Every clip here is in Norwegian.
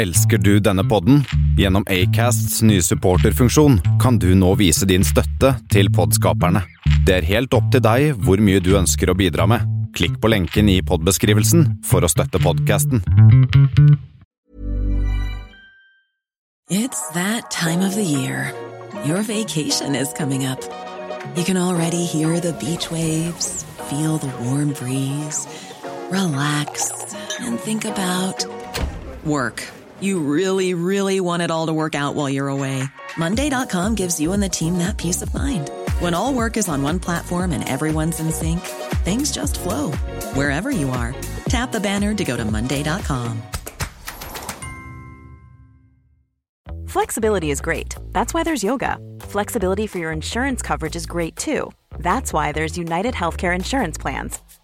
Elsker du denne podden? Gjennom Acasts nye supporterfunksjon kan du nå vise din støtte til podskaperne. Det er helt opp til deg hvor mye du ønsker å bidra med. Klikk på lenken i podbeskrivelsen for å støtte podkasten. It's that time of the year. Your vacation is coming up. You can already hear the beach waves, feel the warm breeze, relax, and think about work. You really, really want it all to work out while you're away. Monday.com gives you and the team that peace of mind. When all work is on one platform and everyone's in sync, things just flow wherever you are. Tap the banner to go to Monday.com. Flexibility is great. That's why there's yoga. Flexibility for your insurance coverage is great too. That's why there's United Healthcare Insurance Plans.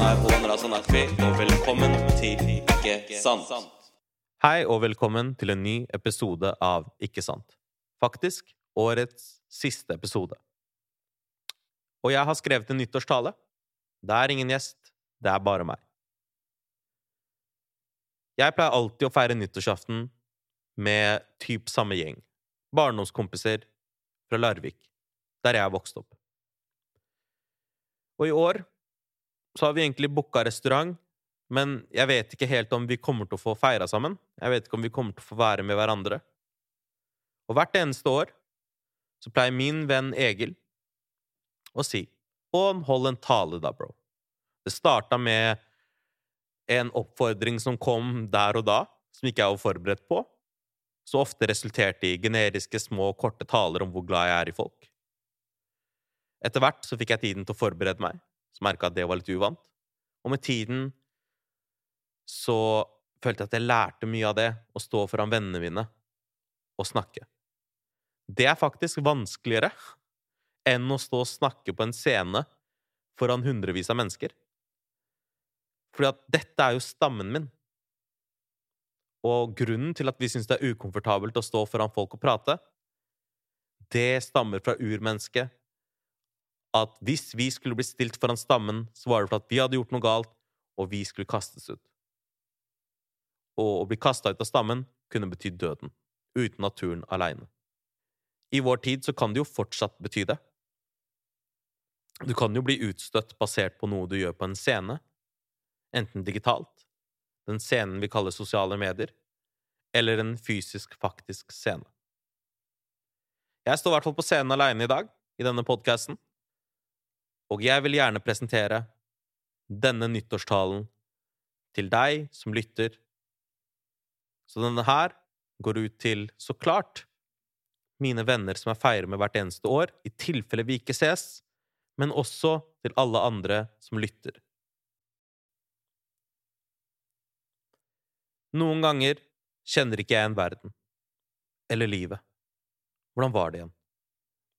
og velkommen til Ikke sant. Hei og velkommen til en ny episode av Ikke sant. Faktisk årets siste episode. Og jeg har skrevet en nyttårstale. Det er ingen gjest, det er bare meg. Jeg pleier alltid å feire nyttårsaften med typ samme gjeng. Barndomskompiser fra Larvik, der jeg vokste opp. Og i år så har vi egentlig booka restaurant, men jeg vet ikke helt om vi kommer til å få feira sammen. Jeg vet ikke om vi kommer til å få være med hverandre. Og hvert eneste år så pleier min venn Egil å si Og hold en tale, da, bro. Det starta med en oppfordring som kom der og da, som ikke jeg var forberedt på, så ofte resulterte i generiske, små, korte taler om hvor glad jeg er i folk. Etter hvert så fikk jeg tiden til å forberede meg, så merka jeg at det var litt uvant. Og med tiden så følte jeg at jeg lærte mye av det, å stå foran vennene mine og snakke. Det er faktisk vanskeligere enn å stå og snakke på en scene foran hundrevis av mennesker. Fordi at dette er jo stammen min. Og grunnen til at vi syns det er ukomfortabelt å stå foran folk og prate, det stammer fra urmennesket. At hvis vi skulle bli stilt foran stammen, så var det for at vi hadde gjort noe galt, og vi skulle kastes ut. Og å bli kasta ut av stammen kunne bety døden, uten naturen aleine. I vår tid så kan det jo fortsatt bety det. Du kan jo bli utstøtt basert på noe du gjør på en scene, enten digitalt, den scenen vi kaller sosiale medier, eller en fysisk, faktisk scene. Jeg står i hvert fall på scenen aleine i dag, i denne podkasten, og jeg vil gjerne presentere denne nyttårstalen til deg som lytter. Så denne her går ut til, så klart, mine venner som jeg feirer med hvert eneste år, i tilfelle vi ikke ses, men også til alle andre som lytter. Noen ganger kjenner ikke jeg en verden. Eller livet. Hvordan var det igjen?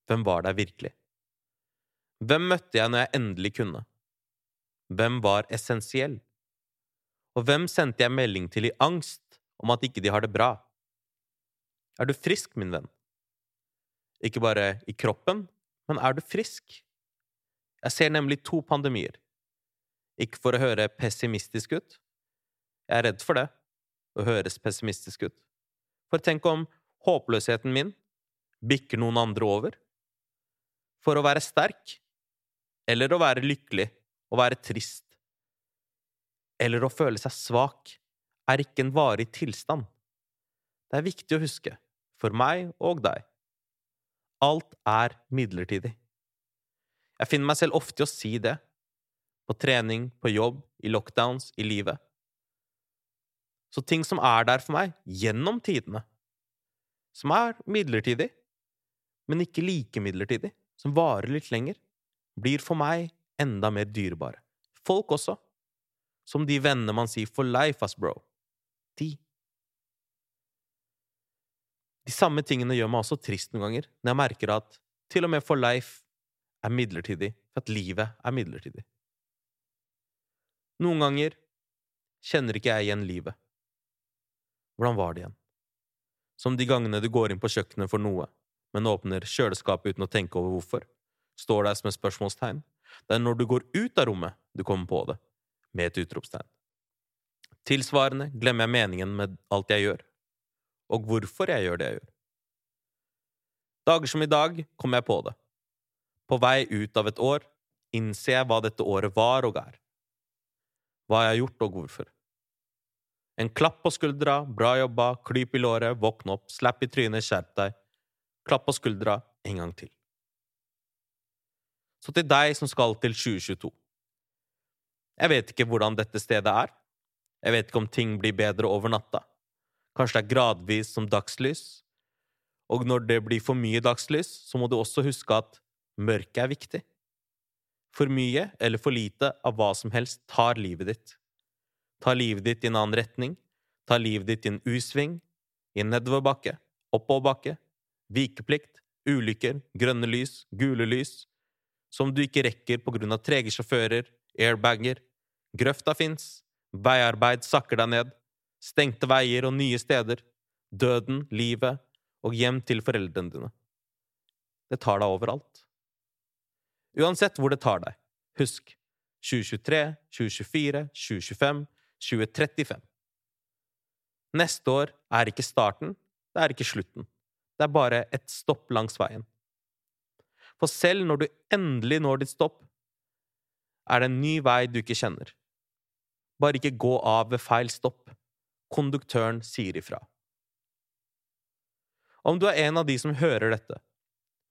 Hvem var der virkelig? Hvem møtte jeg når jeg endelig kunne? Hvem var essensiell? Og hvem sendte jeg melding til i angst om at ikke de har det bra? Er du frisk, min venn? Ikke bare i kroppen, men er du frisk? Jeg ser nemlig to pandemier. Ikke for å høre pessimistisk ut. Jeg er redd for det, å høres pessimistisk ut. For tenk om håpløsheten min bikker noen andre over? For å være sterk, eller å være lykkelig og være trist, eller å føle seg svak, er ikke en varig tilstand. Det er viktig å huske, for meg og deg. Alt er midlertidig. Jeg finner meg selv ofte i å si det, på trening, på jobb, i lockdowns, i livet. Så ting som er der for meg gjennom tidene, som er midlertidig, men ikke like midlertidig, som varer litt lenger, blir for meg enda mer dyrebare. Folk også. Som de vennene man sier for life, ass, bro. De. De samme tingene gjør meg også trist noen ganger, når jeg merker at til og med for life er midlertidig, for at livet er midlertidig. Noen ganger kjenner ikke jeg igjen livet. Hvordan var det igjen? Som de gangene du går inn på kjøkkenet for noe, men åpner kjøleskapet uten å tenke over hvorfor, står der som et spørsmålstegn. Det er når du går ut av rommet du kommer på det, med et utropstegn. Tilsvarende glemmer jeg meningen med alt jeg gjør, og hvorfor jeg gjør det jeg gjør. Dager som i dag kommer jeg på det. På vei ut av et år innser jeg hva dette året var og er. Hva jeg har gjort og hvorfor. En klapp på skuldra, bra jobba, klyp i låret, våkn opp, slapp i trynet, skjerp deg. Klapp på skuldra en gang til. Så til deg som skal til 2022. Jeg vet ikke hvordan dette stedet er. Jeg vet ikke om ting blir bedre over natta. Kanskje det er gradvis som dagslys. Og når det blir for mye dagslys, så må du også huske at mørket er viktig. For mye eller for lite av hva som helst tar livet ditt. Tar livet ditt i en annen retning, tar livet ditt i en U-sving, i en nedoverbakke, oppoverbakke, vikeplikt, ulykker, grønne lys, gule lys, som du ikke rekker av trege sjåfører, airbager, grøfta fins, veiarbeid sakker deg ned, stengte veier og nye steder, døden, livet og hjem til foreldrene dine. Det tar deg overalt. Uansett hvor det tar deg, husk 2023, 2024, 2025, 2035. Neste år er ikke starten, det er ikke slutten. Det er bare et stopp langs veien. For selv når du endelig når ditt stopp, er det en ny vei du ikke kjenner. Bare ikke gå av ved feil stopp. Konduktøren sier ifra. Om du er en av de som hører dette,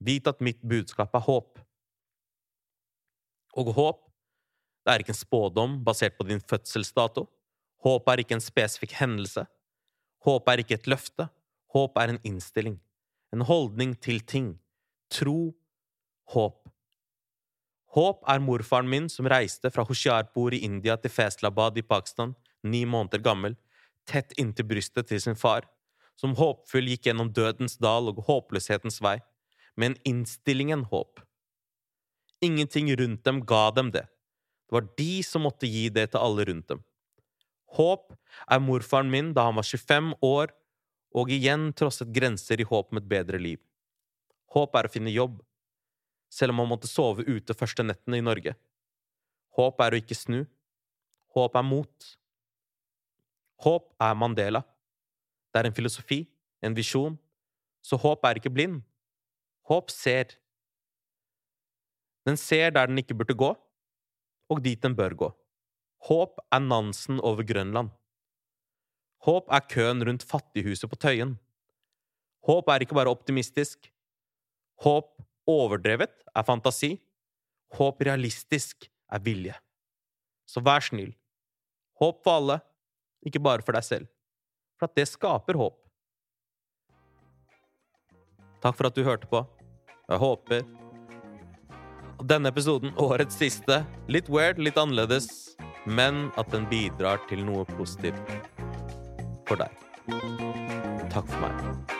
vit at mitt budskap er håp. Og håp, det er ikke en spådom basert på din fødselsdato. Håp er ikke en spesifikk hendelse. Håp er ikke et løfte. Håp er en innstilling. En holdning til ting. Tro. Håp. Håp er morfaren min som reiste fra Hoshiarpur i India til Feslabad i Pakistan, ni måneder gammel, tett inntil brystet til sin far, som håpfull gikk gjennom dødens dal og håpløshetens vei, med en innstillingen håp. Ingenting rundt dem ga dem det. Det var de som måtte gi det til alle rundt dem. Håp er morfaren min da han var 25 år og igjen trosset grenser i håp om et bedre liv. Håp er å finne jobb, selv om han måtte sove ute første nettene i Norge. Håp er å ikke snu. Håp er mot. Håp er Mandela. Det er en filosofi, en visjon, så håp er ikke blind. Håp ser. Den ser der den ikke burde gå, og dit den bør gå. Håp er Nansen over Grønland. Håp er køen rundt fattighuset på Tøyen. Håp er ikke bare optimistisk. Håp overdrevet er fantasi. Håp realistisk er vilje. Så vær snill. Håp for alle, ikke bare for deg selv. For at det skaper håp. Takk for at du hørte på. Jeg håper denne episoden, årets siste, litt weird, litt annerledes, men at den bidrar til noe positivt for deg. Takk for meg.